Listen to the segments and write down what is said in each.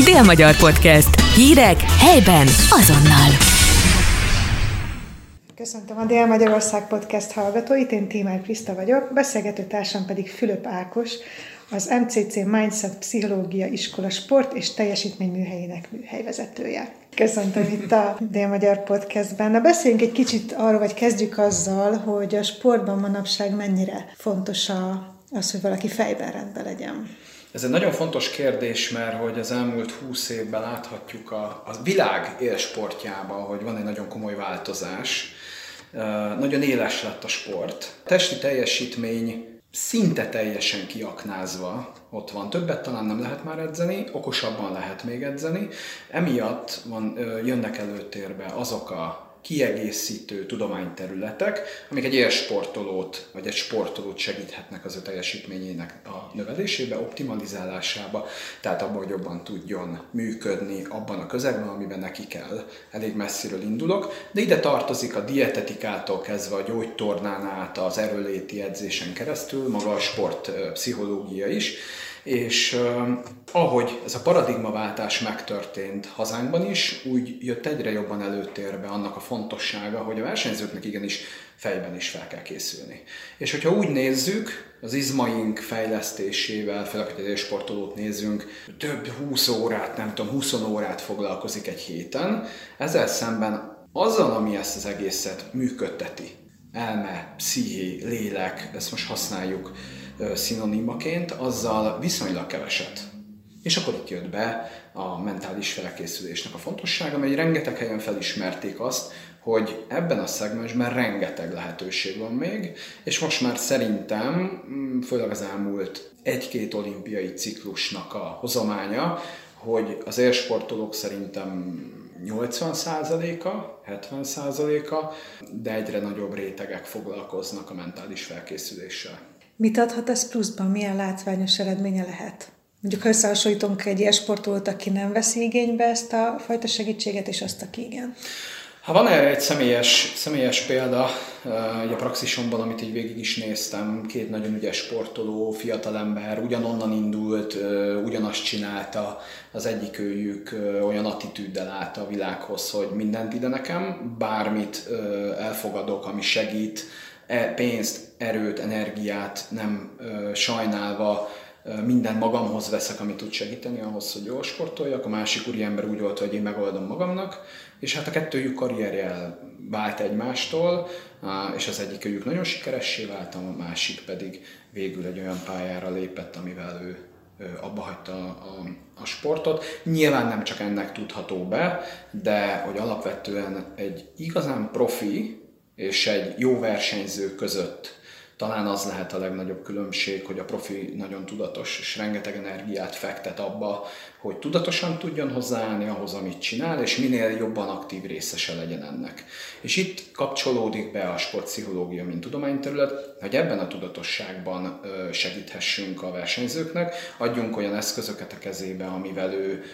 Dél-Magyar Podcast. Hírek helyben azonnal. Köszöntöm a Dél-Magyarország Podcast hallgatóit, én Tímár Kriszta vagyok, beszélgető társam pedig Fülöp Ákos, az MCC Mindset Pszichológia Iskola Sport és Teljesítményműhelyének műhelyvezetője. Köszöntöm itt a Dél-Magyar Podcastben. Na beszéljünk egy kicsit arról, vagy kezdjük azzal, hogy a sportban manapság mennyire fontos a, az, hogy valaki fejben rendben legyen. Ez egy nagyon fontos kérdés, mert hogy az elmúlt húsz évben láthatjuk a, a világ élsportjában, hogy van egy nagyon komoly változás. Nagyon éles lett a sport. A testi teljesítmény szinte teljesen kiaknázva ott van. Többet talán nem lehet már edzeni, okosabban lehet még edzeni. Emiatt van, jönnek előtérbe azok a kiegészítő tudományterületek, amik egy élsportolót, vagy egy sportolót segíthetnek az ő teljesítményének a növelésébe, optimalizálásába, tehát abban, hogy jobban tudjon működni abban a közegben, amiben neki kell. Elég messziről indulok, de ide tartozik a dietetikától kezdve a gyógytornán át az erőléti edzésen keresztül, maga a sportpszichológia is, és ahogy ez a paradigmaváltás megtörtént hazánkban is, úgy jött egyre jobban előtérbe annak a fontossága, hogy a versenyzőknek igenis fejben is fel kell készülni. És hogyha úgy nézzük, az izmaink fejlesztésével, főleg, hogy egy sportolót nézzünk, több 20 órát, nem tudom, 20 órát foglalkozik egy héten, ezzel szemben azzal, ami ezt az egészet működteti, elme, psziché, lélek, ezt most használjuk, szinonimaként, azzal viszonylag keveset. És akkor itt jött be a mentális felkészülésnek a fontossága, mert rengeteg helyen felismerték azt, hogy ebben a szegmensben rengeteg lehetőség van még, és most már szerintem, mm, főleg az elmúlt egy-két olimpiai ciklusnak a hozománya, hogy az élsportolók szerintem 80%-a, 70%-a, de egyre nagyobb rétegek foglalkoznak a mentális felkészüléssel. Mit adhat ez pluszban? Milyen látványos eredménye lehet? Mondjuk, ha összehasonlítunk egy ilyen sportolót, aki nem veszi igénybe ezt a fajta segítséget, és azt, aki igen. Ha van erre egy személyes, személyes példa, egy a praxisomban, amit így végig is néztem, két nagyon ügyes sportoló, fiatalember, ugyanonnan indult, ugyanazt csinálta, az egyik őjük olyan attitűddel állt a világhoz, hogy mindent ide nekem, bármit elfogadok, ami segít, pénzt, erőt, energiát nem sajnálva minden magamhoz veszek, amit tud segíteni ahhoz, hogy jól sportoljak. A másik úriember úgy volt, hogy én megoldom magamnak, és hát a kettőjük karrierje vált egymástól, és az egyik őjük nagyon sikeressé vált, a másik pedig végül egy olyan pályára lépett, amivel ő abba hagyta a, a, a sportot. Nyilván nem csak ennek tudható be, de hogy alapvetően egy igazán profi, és egy jó versenyző között talán az lehet a legnagyobb különbség, hogy a profi nagyon tudatos, és rengeteg energiát fektet abba, hogy tudatosan tudjon hozzáállni ahhoz, amit csinál, és minél jobban aktív részese legyen ennek. És itt kapcsolódik be a sportpszichológia, mint tudományterület, hogy ebben a tudatosságban segíthessünk a versenyzőknek, adjunk olyan eszközöket a kezébe, amivel ő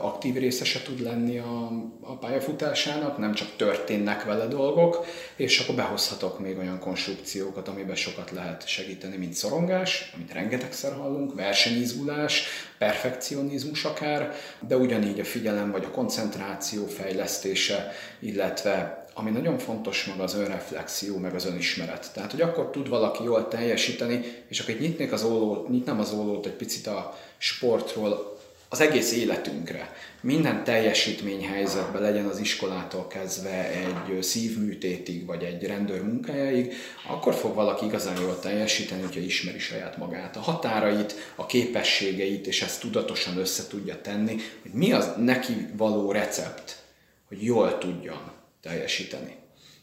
aktív részese tud lenni a, a pályafutásának, nem csak történnek vele dolgok, és akkor behozhatok még olyan konstrukciókat, amiben sokat lehet segíteni, mint szorongás, amit rengetegszer hallunk, versenyizgulás, perfekcionizmus akár, de ugyanígy a figyelem vagy a koncentráció fejlesztése, illetve ami nagyon fontos maga az önreflexió, meg az önismeret. Tehát, hogy akkor tud valaki jól teljesíteni, és akkor nyitnék az ólót, nyitnám az ólót egy picit a sportról, az egész életünkre. Minden teljesítményhelyzetben legyen az iskolától kezdve egy szívműtétig, vagy egy rendőr munkájáig, akkor fog valaki igazán jól teljesíteni, hogyha ismeri saját magát, a határait, a képességeit, és ezt tudatosan össze tudja tenni, hogy mi az neki való recept, hogy jól tudjon teljesíteni.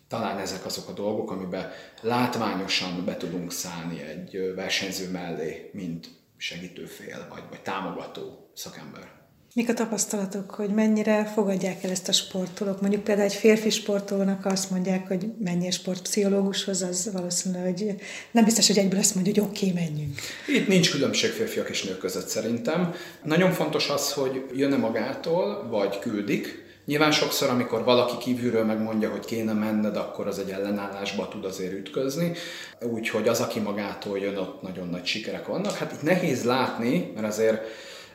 Talán ezek azok a dolgok, amiben látványosan be tudunk szállni egy versenyző mellé, mint segítőfél, vagy, vagy támogató szakember. Mik a tapasztalatok, hogy mennyire fogadják el ezt a sportolók? Mondjuk például egy férfi sportolónak azt mondják, hogy menjél sportpszichológushoz, az valószínűleg hogy nem biztos, hogy egyből azt mondja, hogy oké, okay, menjünk. Itt nincs különbség férfiak és nők között szerintem. Nagyon fontos az, hogy jönne magától, vagy küldik, Nyilván sokszor, amikor valaki kívülről megmondja, hogy kéne menned, akkor az egy ellenállásba tud azért ütközni. Úgyhogy az, aki magától jön, ott nagyon nagy sikerek vannak. Hát itt nehéz látni, mert azért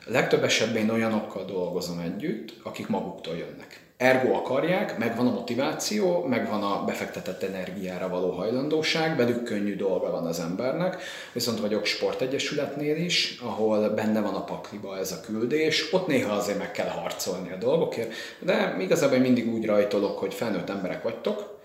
Legtöbb esetben én olyanokkal dolgozom együtt, akik maguktól jönnek. Ergo akarják, megvan a motiváció, megvan a befektetett energiára való hajlandóság, velük könnyű dolga van az embernek, viszont vagyok sportegyesületnél is, ahol benne van a pakliba ez a küldés, ott néha azért meg kell harcolni a dolgokért, de igazából mindig úgy rajtolok, hogy felnőtt emberek vagytok,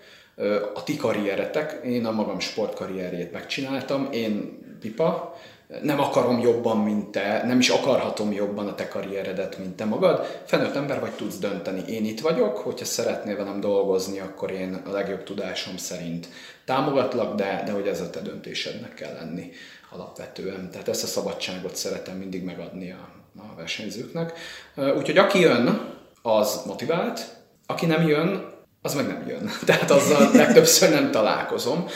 a ti karrieretek, én a magam sportkarrierjét megcsináltam, én pipa, nem akarom jobban, mint te, nem is akarhatom jobban a te karrieredet, mint te magad. Felnőtt ember vagy, tudsz dönteni. Én itt vagyok, hogyha szeretnél velem dolgozni, akkor én a legjobb tudásom szerint támogatlak, de, de hogy ez a te döntésednek kell lenni alapvetően. Tehát ezt a szabadságot szeretem mindig megadni a, a versenyzőknek. Úgyhogy aki jön, az motivált, aki nem jön, az meg nem jön. Tehát azzal legtöbbször nem találkozom.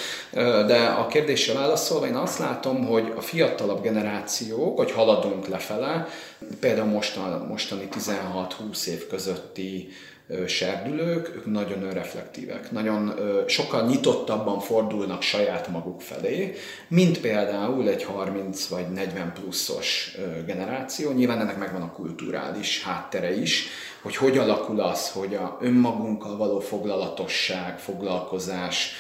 De a kérdésre válaszolva én azt látom, hogy a fiatalabb generációk, hogy haladunk lefele, például mostan, mostani 16-20 év közötti serdülők, ők nagyon önreflektívek, nagyon sokkal nyitottabban fordulnak saját maguk felé, mint például egy 30 vagy 40 pluszos generáció. Nyilván ennek megvan a kulturális háttere is, hogy hogy alakul az, hogy a önmagunkkal való foglalatosság, foglalkozás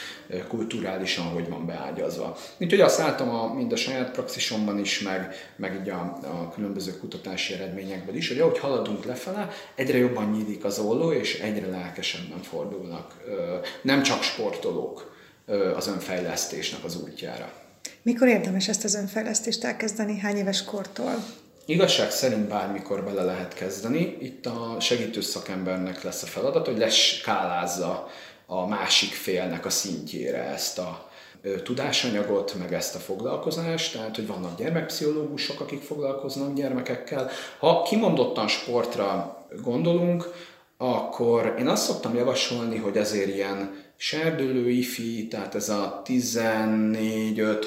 kulturálisan hogy van beágyazva. Úgyhogy azt látom a, mind a saját praxisomban is, meg, meg így a, a különböző kutatási eredményekből is, hogy ahogy haladunk lefele, egyre jobban nyílik az olló, és egyre lelkesebben fordulnak nem csak sportolók az önfejlesztésnek az útjára. Mikor érdemes ezt az önfejlesztést elkezdeni? Hány éves kortól? Igazság szerint bármikor bele lehet kezdeni. Itt a segítő szakembernek lesz a feladat, hogy leskálázza a másik félnek a szintjére ezt a tudásanyagot, meg ezt a foglalkozást, tehát hogy vannak gyermekpszichológusok, akik foglalkoznak gyermekekkel. Ha kimondottan sportra gondolunk, akkor én azt szoktam javasolni, hogy ezért ilyen serdülő ifi, tehát ez a 14-5-6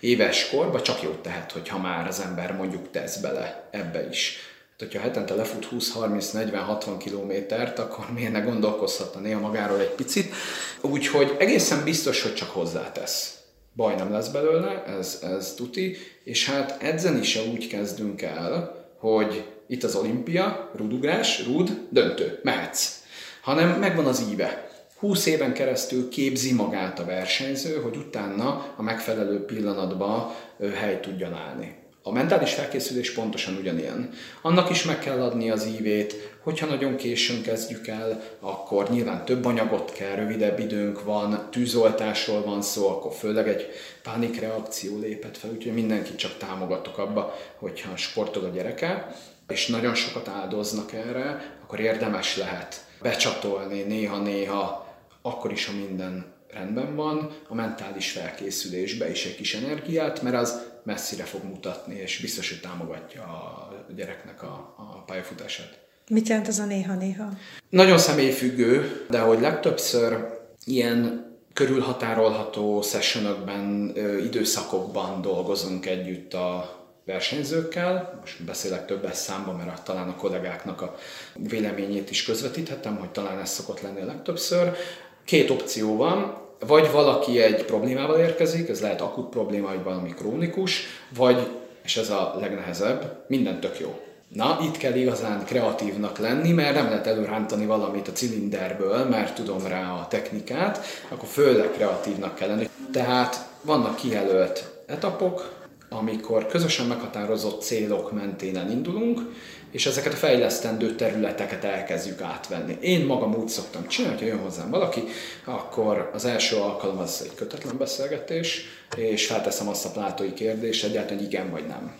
éves korban csak jót tehet, hogyha már az ember mondjuk tesz bele ebbe is. Hogyha hetente lefut 20, 30, 40, 60 kilométert, akkor miért ne gondolkozhatna néha magáról egy picit. Úgyhogy egészen biztos, hogy csak hozzátesz. Baj nem lesz belőle, ez, ez tuti, és hát edzeni se úgy kezdünk el, hogy itt az olimpia, rudugrás, rud, döntő, mehetsz. Hanem megvan az íve 20 éven keresztül képzi magát a versenyző, hogy utána a megfelelő pillanatban helyt tudjon állni. A mentális felkészülés pontosan ugyanilyen. Annak is meg kell adni az ívét, hogyha nagyon későn kezdjük el, akkor nyilván több anyagot kell, rövidebb időnk van, tűzoltásról van szó, akkor főleg egy pánikreakció lépett fel, úgyhogy mindenkit csak támogatok abba, hogyha sportol a gyereke, és nagyon sokat áldoznak erre, akkor érdemes lehet becsatolni néha-néha akkor is, ha minden rendben van, a mentális felkészülésbe is egy kis energiát, mert az messzire fog mutatni, és biztos, hogy támogatja a gyereknek a, a pályafutását. Mit jelent az a néha-néha? Nagyon személyfüggő, de hogy legtöbbször ilyen körülhatárolható sessionokban, időszakokban dolgozunk együtt a versenyzőkkel, most beszélek többes számban, mert talán a kollégáknak a véleményét is közvetíthetem, hogy talán ez szokott lenni a legtöbbször, Két opció van, vagy valaki egy problémával érkezik, ez lehet akut probléma, vagy valami krónikus, vagy, és ez a legnehezebb, minden tök jó. Na, itt kell igazán kreatívnak lenni, mert nem lehet előrántani valamit a cilinderből, mert tudom rá a technikát, akkor főleg kreatívnak kell lenni. Tehát vannak kijelölt etapok, amikor közösen meghatározott célok mentén elindulunk, és ezeket a fejlesztendő területeket elkezdjük átvenni. Én magam úgy szoktam csinálni, hogy jön hozzám valaki, akkor az első alkalom az egy kötetlen beszélgetés, és felteszem azt a plátói kérdést, egyáltalán hogy igen vagy nem.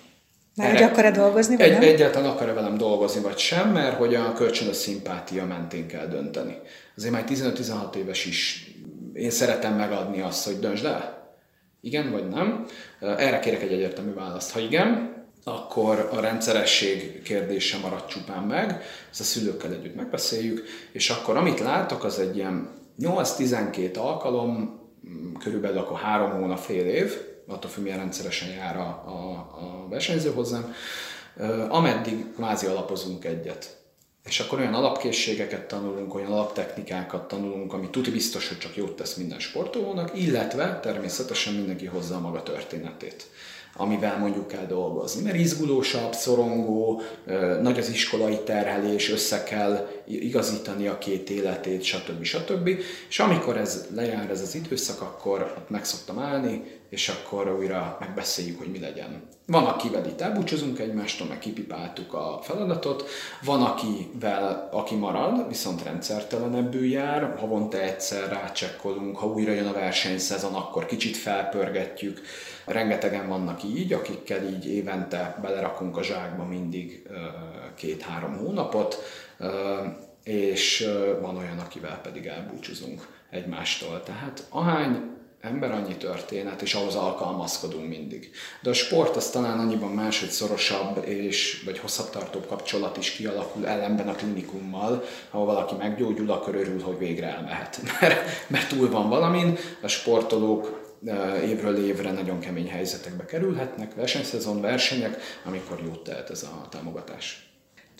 Már hogy akar-e dolgozni, vagy egy, nem? Egyáltalán akar-e velem dolgozni, vagy sem, mert hogy a kölcsönös szimpátia mentén kell dönteni. Azért már 15-16 éves is én szeretem megadni azt, hogy döntsd el. Igen vagy nem? Erre kérek egy egyértelmű választ. Ha igen, akkor a rendszeresség kérdése marad csupán meg, ezt a szülőkkel együtt megbeszéljük, és akkor amit látok, az egy ilyen 8-12 alkalom, körülbelül akkor három hónap, fél év, attól függ, milyen rendszeresen jár a, a, a versenyző hozzám, ameddig kvázi alapozunk egyet. És akkor olyan alapkészségeket tanulunk, olyan alaptechnikákat tanulunk, ami tuti biztos, hogy csak jót tesz minden sportolónak, illetve természetesen mindenki hozza a maga történetét amivel mondjuk kell dolgozni. Mert izgulósabb, szorongó, nagy az iskolai terhelés, össze kell igazítani a két életét, stb. stb. És amikor ez lejár ez az időszak, akkor meg szoktam állni, és akkor újra megbeszéljük, hogy mi legyen. Van, akivel itt elbúcsúzunk egymástól, meg kipipáltuk a feladatot, van, akivel, aki marad, viszont rendszertelenebbül jár, havonta egyszer rácsekkolunk, ha újra jön a versenyszezon, akkor kicsit felpörgetjük. Rengetegen vannak így, akikkel így évente belerakunk a zsákba mindig két-három hónapot, és van olyan, akivel pedig elbúcsúzunk egymástól. Tehát ahány ember annyi történet, és ahhoz alkalmazkodunk mindig. De a sport az talán annyiban más, hogy szorosabb és vagy hosszabb tartó kapcsolat is kialakul ellenben a klinikummal, ahol valaki meggyógyul, akkor örül, hogy végre elmehet, mert, mert túl van valamin. A sportolók évről évre nagyon kemény helyzetekbe kerülhetnek, versenyszezon, versenyek, amikor jót tehet ez a támogatás.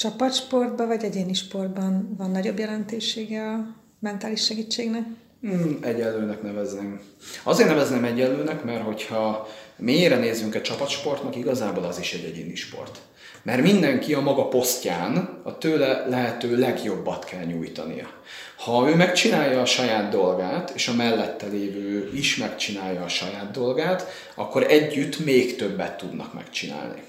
Csapatsportban vagy egyéni sportban van nagyobb jelentősége a mentális segítségnek? Hmm, egyenlőnek nevezném. Azért nevezném egyenlőnek, mert hogyha mélyre nézzünk egy csapatsportnak, igazából az is egy egyéni sport. Mert mindenki a maga posztján a tőle lehető legjobbat kell nyújtania. Ha ő megcsinálja a saját dolgát, és a mellette lévő is megcsinálja a saját dolgát, akkor együtt még többet tudnak megcsinálni.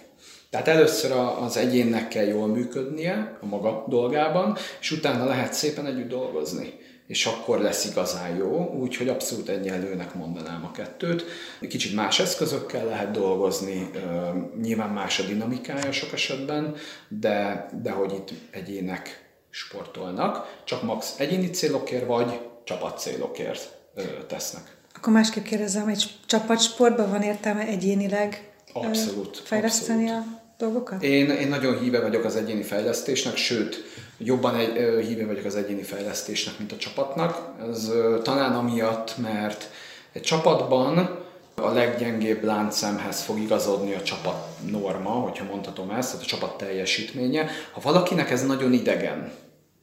Tehát először az egyénnek kell jól működnie a maga dolgában, és utána lehet szépen együtt dolgozni és akkor lesz igazán jó, úgyhogy abszolút egyenlőnek mondanám a kettőt. Kicsit más eszközökkel lehet dolgozni, nyilván más a dinamikája sok esetben, de, de hogy itt egyének sportolnak, csak max egyéni célokért vagy csapat célokért tesznek. Akkor másképp kérdezem, egy csapatsportban van értelme egyénileg abszolút, fejleszteni abszolút. a dolgokat? Én, én nagyon híve vagyok az egyéni fejlesztésnek, sőt, jobban egy, híve vagyok az egyéni fejlesztésnek, mint a csapatnak. Ez talán amiatt, mert egy csapatban a leggyengébb láncszemhez fog igazodni a csapat norma, hogyha mondhatom ezt, tehát a csapat teljesítménye. Ha valakinek ez nagyon idegen,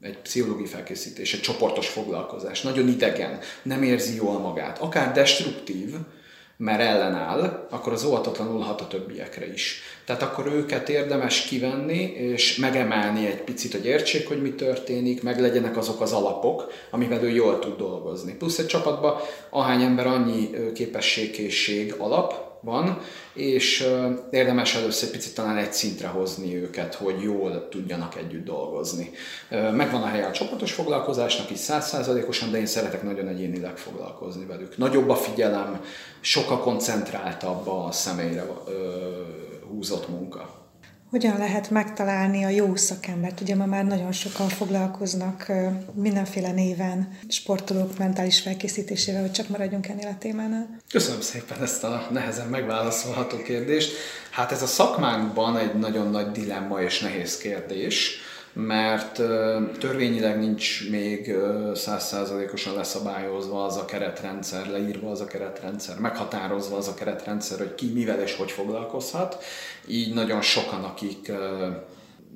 egy pszichológiai felkészítés, egy csoportos foglalkozás, nagyon idegen, nem érzi jól magát, akár destruktív, mert ellenáll, akkor az óhatatlanul hat a többiekre is. Tehát akkor őket érdemes kivenni, és megemelni egy picit, hogy értsék, hogy mi történik, meg legyenek azok az alapok, amivel ő jól tud dolgozni. Plusz egy csapatban ahány ember annyi képességkészség alap, van, és érdemes először egy picit talán egy szintre hozni őket, hogy jól tudjanak együtt dolgozni. Megvan a helye a csoportos foglalkozásnak is százszázalékosan, de én szeretek nagyon egyénileg foglalkozni velük. Nagyobb a figyelem, sokkal koncentráltabb a személyre húzott munka. Hogyan lehet megtalálni a jó szakembert? Ugye ma már nagyon sokan foglalkoznak mindenféle néven sportolók mentális felkészítésével, hogy csak maradjunk ennél a témánál. Köszönöm szépen ezt a nehezen megválaszolható kérdést. Hát ez a szakmánkban egy nagyon nagy dilemma és nehéz kérdés mert törvényileg nincs még százszázalékosan leszabályozva az a keretrendszer, leírva az a keretrendszer, meghatározva az a keretrendszer, hogy ki mivel és hogy foglalkozhat. Így nagyon sokan, akik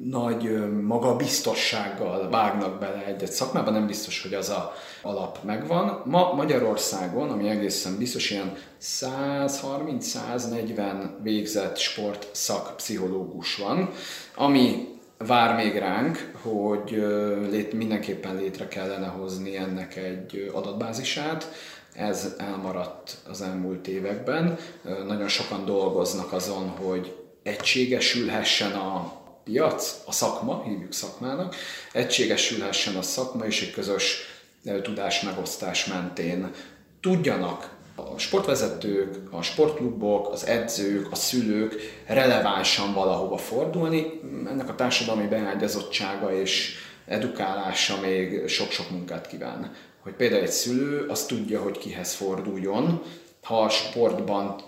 nagy magabiztossággal vágnak bele egy-egy szakmába, nem biztos, hogy az a alap megvan. Ma Magyarországon, ami egészen biztos, ilyen 130-140 végzett sport szakpszichológus van, ami vár még ránk, hogy lét, mindenképpen létre kellene hozni ennek egy adatbázisát. Ez elmaradt az elmúlt években. Nagyon sokan dolgoznak azon, hogy egységesülhessen a piac, a szakma, hívjuk szakmának, egységesülhessen a szakma és egy közös tudásmegosztás mentén tudjanak a sportvezetők, a sportklubok, az edzők, a szülők relevánsan valahova fordulni. Ennek a társadalmi beágyazottsága és edukálása még sok-sok munkát kíván. Hogy például egy szülő azt tudja, hogy kihez forduljon, ha a sportban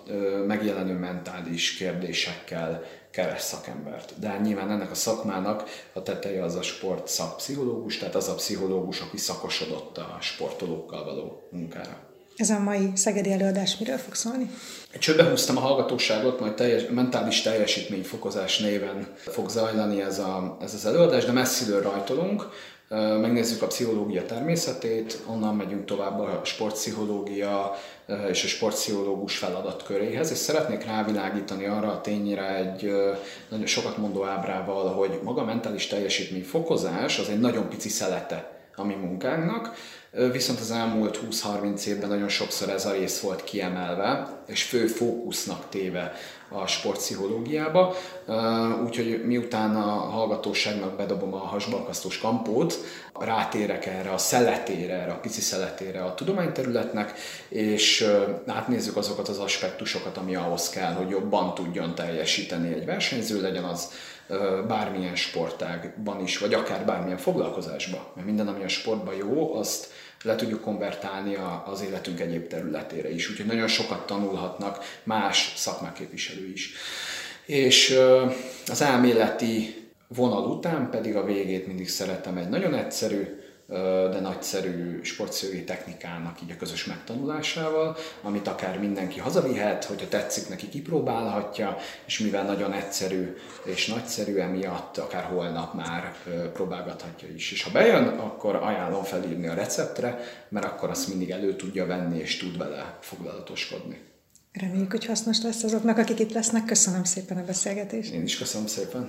megjelenő mentális kérdésekkel keres szakembert. De nyilván ennek a szakmának a teteje az a sport szakpszichológus, tehát az a pszichológus, aki szakosodott a sportolókkal való munkára. Ez a mai szegedi előadás miről fog szólni? Csőbe húztam a hallgatóságot, majd teljes, mentális teljesítményfokozás néven fog zajlani ez, a, ez az előadás, de messziről rajtolunk. megnézzük a pszichológia természetét, onnan megyünk tovább a sportpszichológia és a sportpszichológus feladatköréhez, és szeretnék rávilágítani arra a tényre egy nagyon sokat mondó ábrával, hogy maga a mentális teljesítmény fokozás az egy nagyon pici szelete a mi munkánknak, viszont az elmúlt 20-30 évben nagyon sokszor ez a rész volt kiemelve, és fő fókusznak téve a sportpszichológiába, úgyhogy miután a hallgatóságnak bedobom a hasbalkasztós kampót, rátérek erre a szeletére, erre a pici szeletére a tudományterületnek, és átnézzük azokat az aspektusokat, ami ahhoz kell, hogy jobban tudjon teljesíteni egy versenyző, legyen az bármilyen sportágban is, vagy akár bármilyen foglalkozásban. Mert minden, ami a sportban jó, azt le tudjuk konvertálni az életünk egyéb területére is. Úgyhogy nagyon sokat tanulhatnak más szakmák képviselő is. És az elméleti vonal után pedig a végét mindig szeretem egy nagyon egyszerű, de nagyszerű sportszőgi technikának így a közös megtanulásával, amit akár mindenki hazavihet, hogyha tetszik neki kipróbálhatja, és mivel nagyon egyszerű és nagyszerű, emiatt akár holnap már próbálgathatja is. És ha bejön, akkor ajánlom felírni a receptre, mert akkor azt mindig elő tudja venni, és tud vele foglalatoskodni. Reméljük, hogy hasznos lesz azoknak, akik itt lesznek. Köszönöm szépen a beszélgetést. Én is köszönöm szépen.